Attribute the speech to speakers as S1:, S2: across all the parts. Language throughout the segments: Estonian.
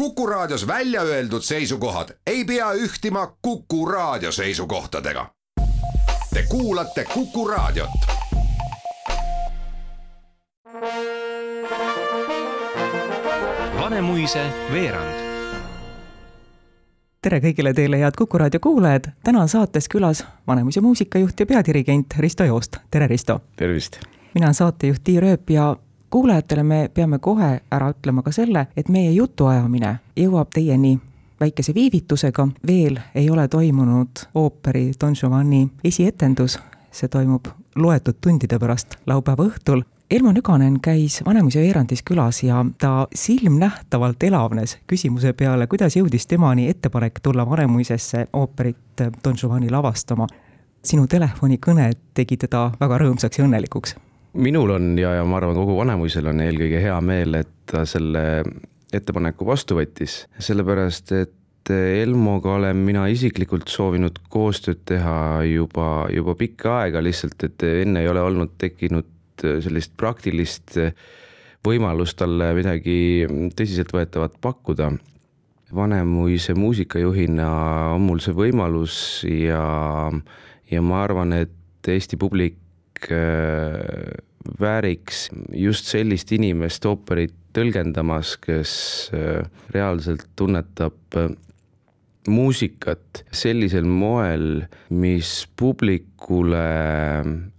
S1: Kuku Raadios välja öeldud seisukohad ei pea ühtima Kuku Raadio seisukohtadega. Te kuulate Kuku Raadiot.
S2: Vanemuise veerand
S3: tere kõigile teile, head Kuku raadio kuulajad, täna on saates külas Vanemuise muusikajuht ja peadirigent Risto Joost, tere Risto!
S4: tervist!
S3: mina olen saatejuht Tiir Ööp ja kuulajatele me peame kohe ära ütlema ka selle, et meie jutuajamine jõuab teieni väikese viivitusega, veel ei ole toimunud ooperi Don Giovanni esietendus, see toimub loetud tundide pärast laupäeva õhtul. Elmo Nüganen käis Vanemuise veerandis külas ja ta silmnähtavalt elavnes küsimuse peale, kuidas jõudis temani ettepanek tulla Vanemuisesse ooperit Don Giovanni lavastama. sinu telefonikõne tegi teda väga rõõmsaks ja õnnelikuks
S4: minul on ja, ja ma arvan, kogu Vanemuisel on eelkõige hea meel, et ta selle ettepaneku vastu võttis, sellepärast et Elmoga olen mina isiklikult soovinud koostööd teha juba, juba pikka aega, lihtsalt et enne ei ole olnud tekkinud sellist praktilist võimalust talle midagi tõsiseltvõetavat pakkuda. Vanemuise muusikajuhina on mul see võimalus ja, ja ma arvan, et Eesti publik Äh, vääriks just sellist inimest ooperit tõlgendamas, kes äh, reaalselt tunnetab äh, muusikat sellisel moel, mis publikule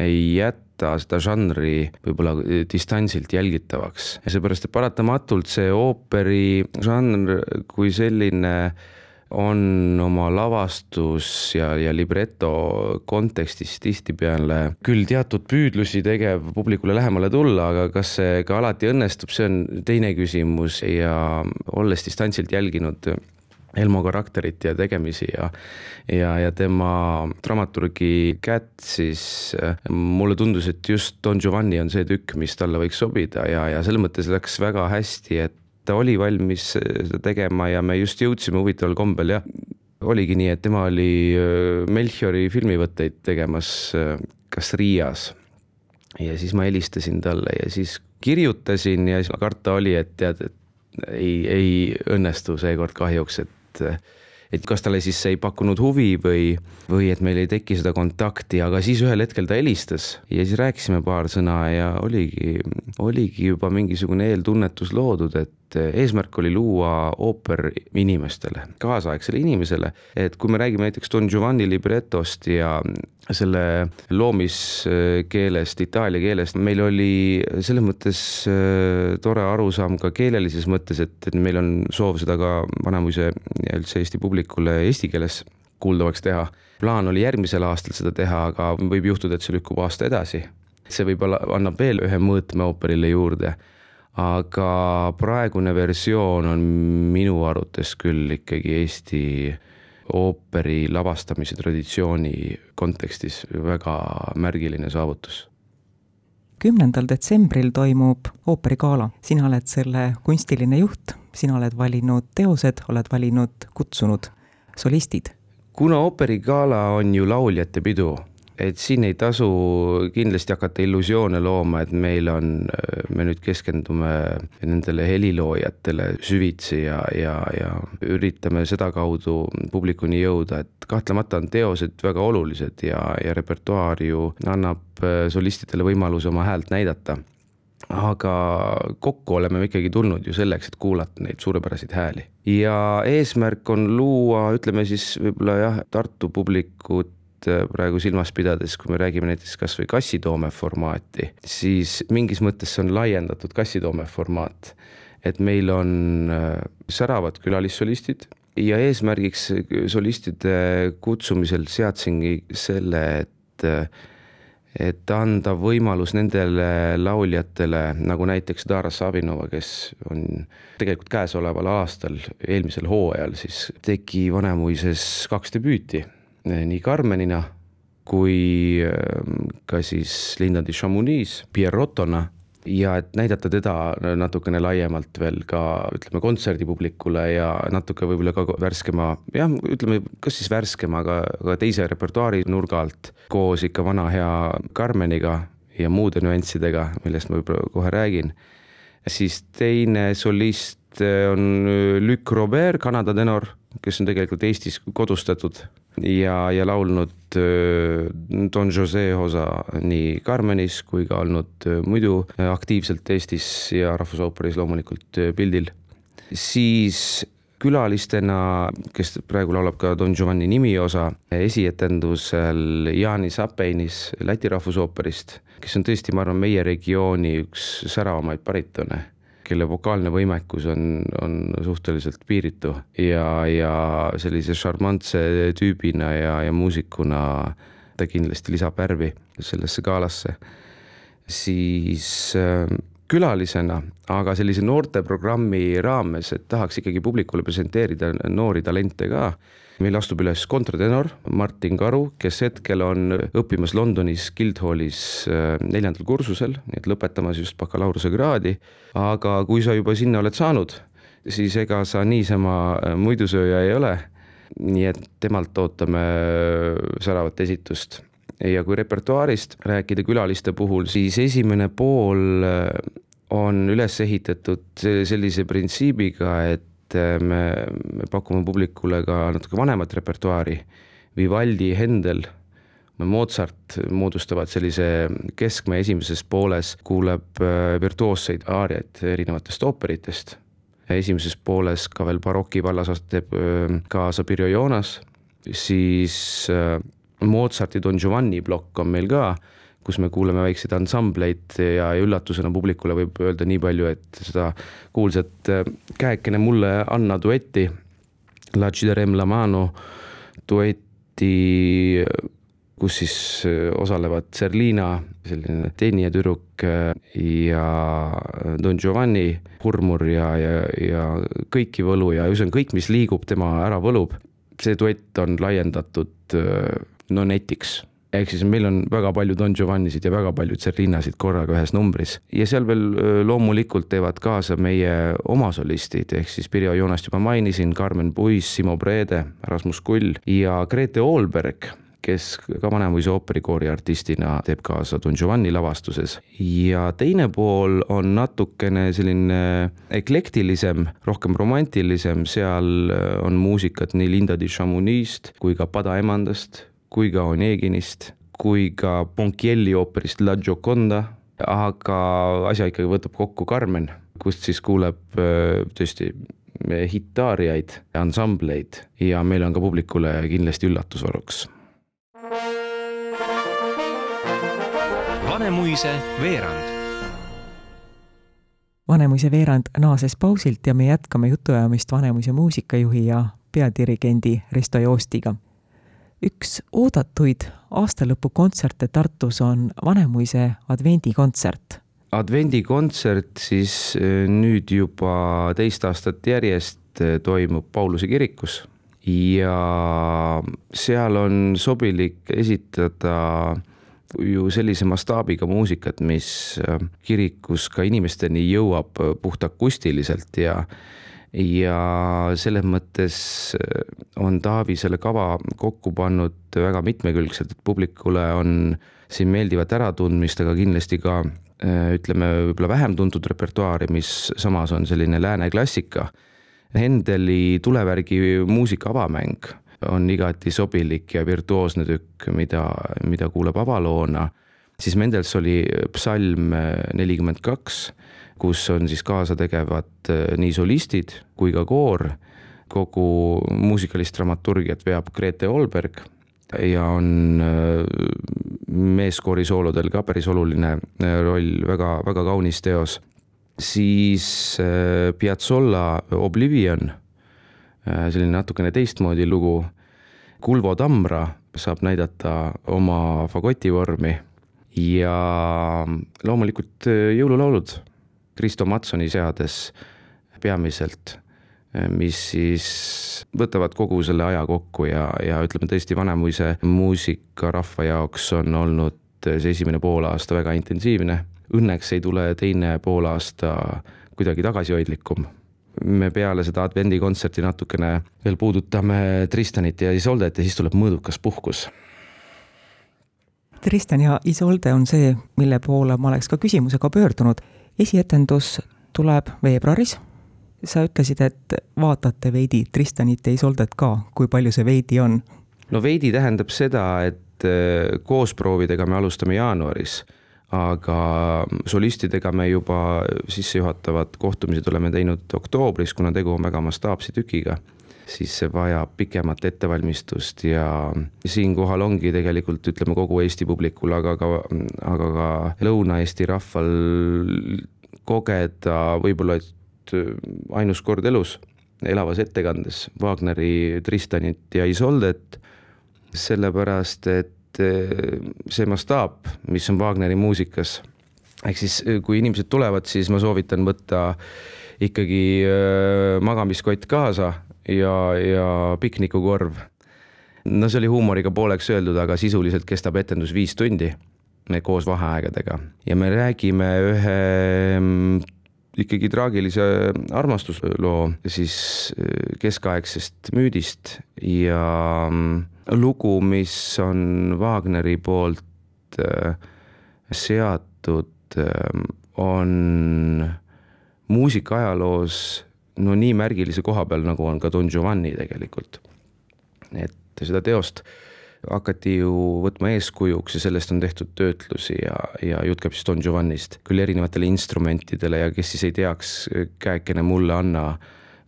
S4: ei jäta seda žanri võib-olla distantsilt jälgitavaks. Ja seepärast, et paratamatult see ooperi žanr kui selline on oma lavastus ja, ja libreto kontekstis tihtipeale küll teatud püüdlusi tegev publikule lähemale tulla, aga kas see ka alati õnnestub, see on teine küsimus. Ja olles distantsilt jälginud Elmo karakterit ja tegemisi ja, ja, ja tema dramaturgi kätt, siis mulle tundus, et just Don Giovanni on see tükk, mis talle võiks sobida ja, ja selles mõttes läks väga hästi, et ta oli valmis seda tegema ja me just jõudsime huvitaval kombel jah, oligi nii, et tema oli äh, Melchiori filmivõtteid tegemas äh, kas Riias. ja siis ma helistasin talle ja siis kirjutasin ja siis karta oli, et tead, et ei, ei õnnestu seekord kahjuks, et et kas talle siis ei pakkunud huvi või, või et meil ei teki seda kontakti, aga siis ühel hetkel ta helistas ja siis rääkisime paar sõna ja oligi, oligi juba mingisugune eeltunnetus loodud, et eesmärk oli luua ooper inimestele, kaasaegsele inimesele, et kui me räägime näiteks Don Giovanni libretost ja selle loomiskeelest, itaalia keelest, meil oli selles mõttes äh, tore arusaam ka keelelises mõttes, et, et meil on soov seda ka Vanemuise ja üldse Eesti publikule eesti keeles kuuldavaks teha. plaan oli järgmisel aastal seda teha, aga võib juhtuda, et see lükkub aasta edasi. see võib-olla annab veel ühe mõõtme ooperile juurde aga praegune versioon on minu arvates küll ikkagi Eesti ooperi lavastamise traditsiooni kontekstis väga märgiline saavutus.
S3: kümnendal detsembril toimub ooperigala, sina oled selle kunstiline juht, sina oled valinud teosed, oled valinud kutsunud solistid.
S4: kuna ooperigala on ju lauljate pidu et siin ei tasu kindlasti hakata illusioone looma, et meil on, me nüüd keskendume nendele heliloojatele süvitsi ja, ja, ja üritame sedakaudu publikuni jõuda, et kahtlemata on teosed väga olulised ja, ja repertuaar ju annab solistidele võimaluse oma häält näidata aga kokku oleme me ikkagi tulnud ju selleks, et kuulata neid suurepäraseid hääli. ja eesmärk on luua, ütleme siis võib-olla jah, Tartu publikut Äh, praegu silmas pidades, kui me räägime näiteks kasvõi kassitoome formaati, siis mingis mõttes see on laiendatud kassitoome formaat. et meil on äh, säravad külalissolistid ja eesmärgiks solistide kutsumisel seadsingi selle, et äh, et anda võimalus nendele lauljatele, nagu näiteks Dara Savinova, kes on tegelikult käesoleval aastal, eelmisel hooajal siis tegi Vanemuises kaks debüüti nii Carmenina kui ehm, ka siis Linda di Chamonix Pierrotona ja et näidata teda natukene laiemalt veel ka ütleme kontserdipublikule ja natuke võib-olla ka värskema, jah, ütleme, kas siis värskema, aga, aga teise repertuaari nurga alt koos ikka vana hea Carmeniga ja muude nüanssidega, millest ma võib-olla kohe räägin. siis teine solist on Luc Robert, Kanada tenor, kes on tegelikult Eestis kodustatud ja, ja laulnud Don Jose osa nii Carmenis kui ka olnud muidu aktiivselt Eestis ja Rahvusooperis loomulikult pildil. siis külalistena, kes praegu laulab ka Don Giovanni nimiosa, esietendusel Jaanis Apeinis Läti Rahvusooperist, kes on tõesti, ma arvan, meie regiooni üks säravamaid baritone, kelle vokaalne võimekus on, on suhteliselt piiritu ja, ja sellise šarmantse tüübina ja, ja muusikuna ta kindlasti lisab värvi sellesse galasse. siis äh, külalisena, aga sellise noorteprogrammi raames, et tahaks ikkagi publikule presenteerida noori talente ka. meil astub üles kontratenor Martin Karu, kes hetkel on õppimas Londonis Guildhallis äh, neljandal kursusel, nii et lõpetamas just bakalaureusekraadi. aga kui sa juba sinna oled saanud, siis ega sa niisama äh, muidusööja ei ole. nii et temalt ootame äh, säravat esitust ja kui repertuaarist rääkida külaliste puhul, siis esimene pool on üles ehitatud sellise printsiibiga, et äh, me, me pakume publikule ka natuke vanemat repertuaari. Vivaldi, Händel, Mozart moodustavad sellise keskme esimeses pooles, kuuleb äh, virtuoosseid aariaid erinevatest ooperitest. esimeses pooles ka veel baroki vallas teeb äh, kaasa Pirjo Joonas, siis Mozarti Don Giovanni plokk on meil ka kus me kuuleme väikseid ansambleid ja, ja üllatusena publikule võib öelda nii palju, et seda kuulsat äh, Käekene mulle Anna duetti, La Ciderem la mano duetti, kus siis äh, osalevad Serlina, selline teenijatüdruk äh, ja Don Giovanni, Hurmur ja, ja, ja kõiki võlu ja ühesõnaga kõik, mis liigub, tema ära võlub. see duett on laiendatud no netiks ehk siis meil on väga palju Don Giovannisid ja väga palju Tserrinasid korraga ühes numbris. Ja seal veel loomulikult teevad kaasa meie omasolistid, ehk siis Pirjo Joonast juba mainisin, Carmen Puis, Simo Brede, Rasmus Kull ja Grete Oolberg kes ka Vanemuise ooperikoori artistina teeb kaasa Don Giovanni lavastuses. ja teine pool on natukene selline eklektilisem, rohkem romantilisem, seal on muusikat nii Linda di Chamonix'st kui ka Pada emandast kui ka Oneginist, kui ka Ponchielli ooperist La Gioconda, aga asja ikkagi võtab kokku Carmen, kust siis kuuleb äh, tõesti hitaariaid, ansambleid ja meil on ka publikule kindlasti üllatusvaruks.
S3: Vanemuise veerand. Vanemuise veerand naases pausilt ja me jätkame jutuajamist Vanemuise muusikajuhi ja peadirigendi Risto Joostiga üks oodatuid aastalõpukontserte Tartus on Vanemuise advendikontsert.
S4: advendikontsert siis äh, nüüd juba teist aastat järjest äh, toimub Pauluse kirikus ja seal on sobilik esitada ju sellise mastaabiga muusikat, mis äh, kirikus ka inimesteni jõuab puhtakustiliselt ja ja selles mõttes äh, on Taavi selle kava kokku pannud väga mitmekülgselt, et publikule on siin meeldivat äratundmist, aga kindlasti ka äh, ütleme, võib-olla vähem tuntud repertuaari, mis samas on selline lääne klassika. Hendeli tulevärgi muusika avamäng on igati sobilik ja virtuoosne tükk, mida, mida kuuleb avaloona, siis Mendelssohni psalm nelikümmend kaks kus on siis kaasategevad äh, nii solistid kui ka koor. kogu muusikalist dramaturgiat veab Grete Olberg ja on äh, meeskoori soolodel ka päris oluline äh, roll, väga, väga kaunis teos. siis Piazzolla Oblivion, selline natukene teistmoodi lugu. Kulvo Tamra saab näidata oma fagotivormi ja loomulikult jõululaulud Kristo Matsoni seades peamiselt, mis siis võtavad kogu selle aja kokku ja, ja ütleme tõesti, Vanemuise muusikarahva jaoks on olnud see esimene poolaasta väga intensiivne. Õnneks ei tule teine poolaasta kuidagi tagasihoidlikum me peale seda advendikontserti natukene veel puudutame Tristanit ja Isoldet ja siis tuleb mõõdukas puhkus.
S3: Tristan ja Isolde on see, mille poole ma oleks ka küsimusega pöördunud esietendus tuleb veebruaris, sa ütlesid, et vaatate veidi Tristanit ja Isoldet ka, kui palju see veidi on?
S4: no veidi tähendab seda, et äh, koosproovidega me alustame jaanuaris, aga solistidega me juba sissejuhatavad kohtumised oleme teinud oktoobris, kuna tegu on väga mastaapse tükiga siis see vajab pikemat ettevalmistust ja siinkohal ongi tegelikult ütleme kogu Eesti publikul, aga ka, aga ka Lõuna-Eesti rahval kogeda võib-olla, et Äh, ainus kord elus elavas ettekandes Wagneri Tristanit ja Isoldet, sellepärast et äh, see mastaap, mis on Wagneri muusikas, ehk siis äh, kui inimesed tulevad, siis ma soovitan võtta ikkagi magamiskott kaasa ja, ja piknikukorv. no see oli huumoriga pooleks öeldud, aga sisuliselt kestab etendus viis tundi koos vaheaegadega ja me räägime ühe mm, ikkagi traagilise armastusloo siis äh, keskaegsest müüdist ja mm, lugu, mis on Wagneri poolt äh, seatud, äh, on muusikaajaloos no nii märgilise koha peal, nagu on ka Don Giovanni tegelikult. et seda teost hakati ju võtma eeskujuks ja sellest on tehtud töötlusi ja, ja jutt käib siis Don Giovannist, küll erinevatele instrumentidele ja kes siis ei teaks, käekene mulle anna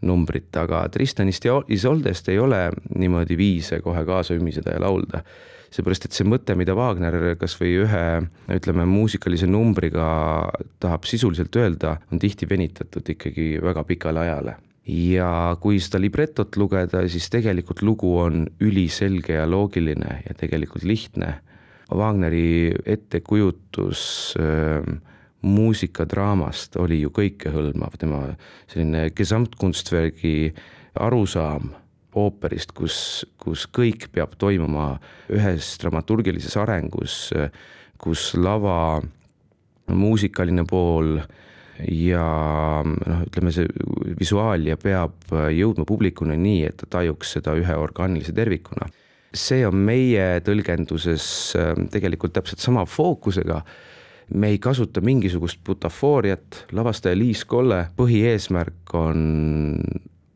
S4: numbrit, aga Tristanist ja Isoldest ei ole niimoodi viise kohe kaasa ümiseda ja laulda. seepärast, et see mõte, mida Wagner kas või ühe ütleme, muusikalise numbriga tahab sisuliselt öelda, on tihti venitatud ikkagi väga pikale ajale ja kui seda libretot lugeda, siis tegelikult lugu on üliselge ja loogiline ja tegelikult lihtne. Wagneri ettekujutus äh, muusikadraamast oli ju kõikehõlmav, tema selline Gesamtkunstwergi arusaam ooperist, kus, kus kõik peab toimuma ühes dramaturgilises arengus, kus lava muusikaline pool ja noh, ütleme see visuaalia peab jõudma publikuni nii, et ta tajuks seda ühe orgaanilise tervikuna. see on meie tõlgenduses ähm, tegelikult täpselt sama fookusega. Me ei kasuta mingisugust butafooriat, lavastaja Liis Kolle põhieesmärk on,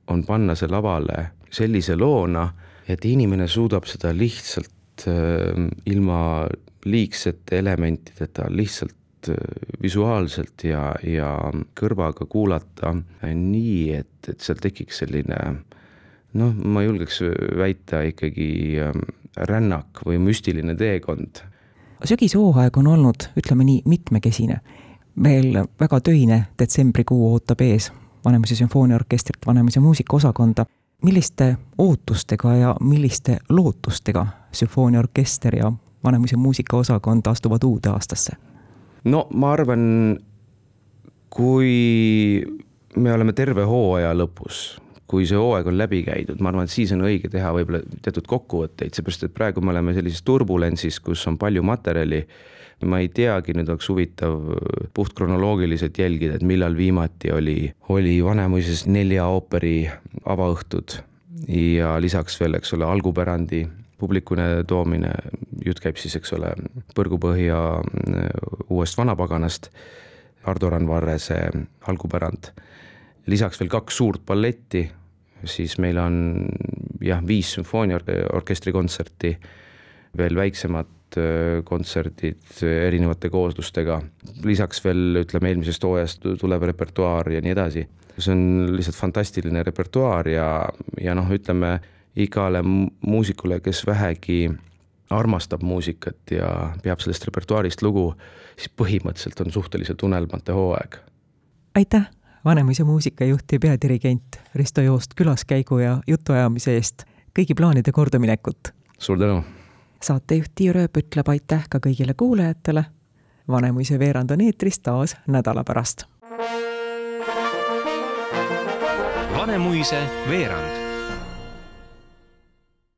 S4: on panna see lavale sellise loona, et inimene suudab seda lihtsalt äh, ilma liigsete elementideta lihtsalt Äh, visuaalselt ja, ja kõrvaga kuulata nii, et, et seal tekiks selline noh, ma julgeks väita ikkagi ähm, rännak või müstiline teekond.
S3: Sügishooaeg on olnud, ütleme nii, mitmekesine. meil väga töine detsembrikuu ootab ees Vanemuise sümfooniaorkestrit, Vanemuise muusikaosakonda. milliste ootustega ja milliste lootustega sümfooniaorkester ja Vanemuise muusikaosakond astuvad uude aastasse?
S4: no ma arvan, kui me oleme terve hooaja lõpus, kui see hooaeg on läbi käidud, ma arvan, et siis on õige teha võib-olla teatud kokkuvõtteid, seepärast et praegu me oleme sellises turbulentsis, kus on palju materjali. ma ei teagi, nüüd oleks huvitav puhtkronoloogiliselt jälgida, et millal viimati oli, oli Vanemuises nelja ooperi avaõhtud ja lisaks veel, eks ole, algupärandi publikune toomine, jutt käib siis, eks ole, Põrgupõhja äh, uuest Vanapaganast, Ardo Randvarrese algupärand. lisaks veel kaks suurt balletti, siis meil on jah, viis sümfooniaorkestri kontserti, veel väiksemad äh, kontserdid erinevate kooslustega, lisaks veel ütleme, eelmisest hooajast tulev repertuaar ja nii edasi. see on lihtsalt fantastiline repertuaar ja, ja noh, ütleme igale muusikule, kes vähegi armastab muusikat ja peab sellest repertuaarist lugu, siis põhimõtteliselt on suhteliselt unelmate hooaeg.
S3: aitäh, Vanemuise muusikajuht ja peadirigent Risto Joost külaskäigu ja jutuajamise eest, kõigi plaanide kordaminekut!
S4: suur tänu!
S3: saatejuht Tiia Rööp ütleb aitäh ka kõigile kuulajatele. Vanemuise veerand on eetris taas nädala pärast. Vanemuise veerand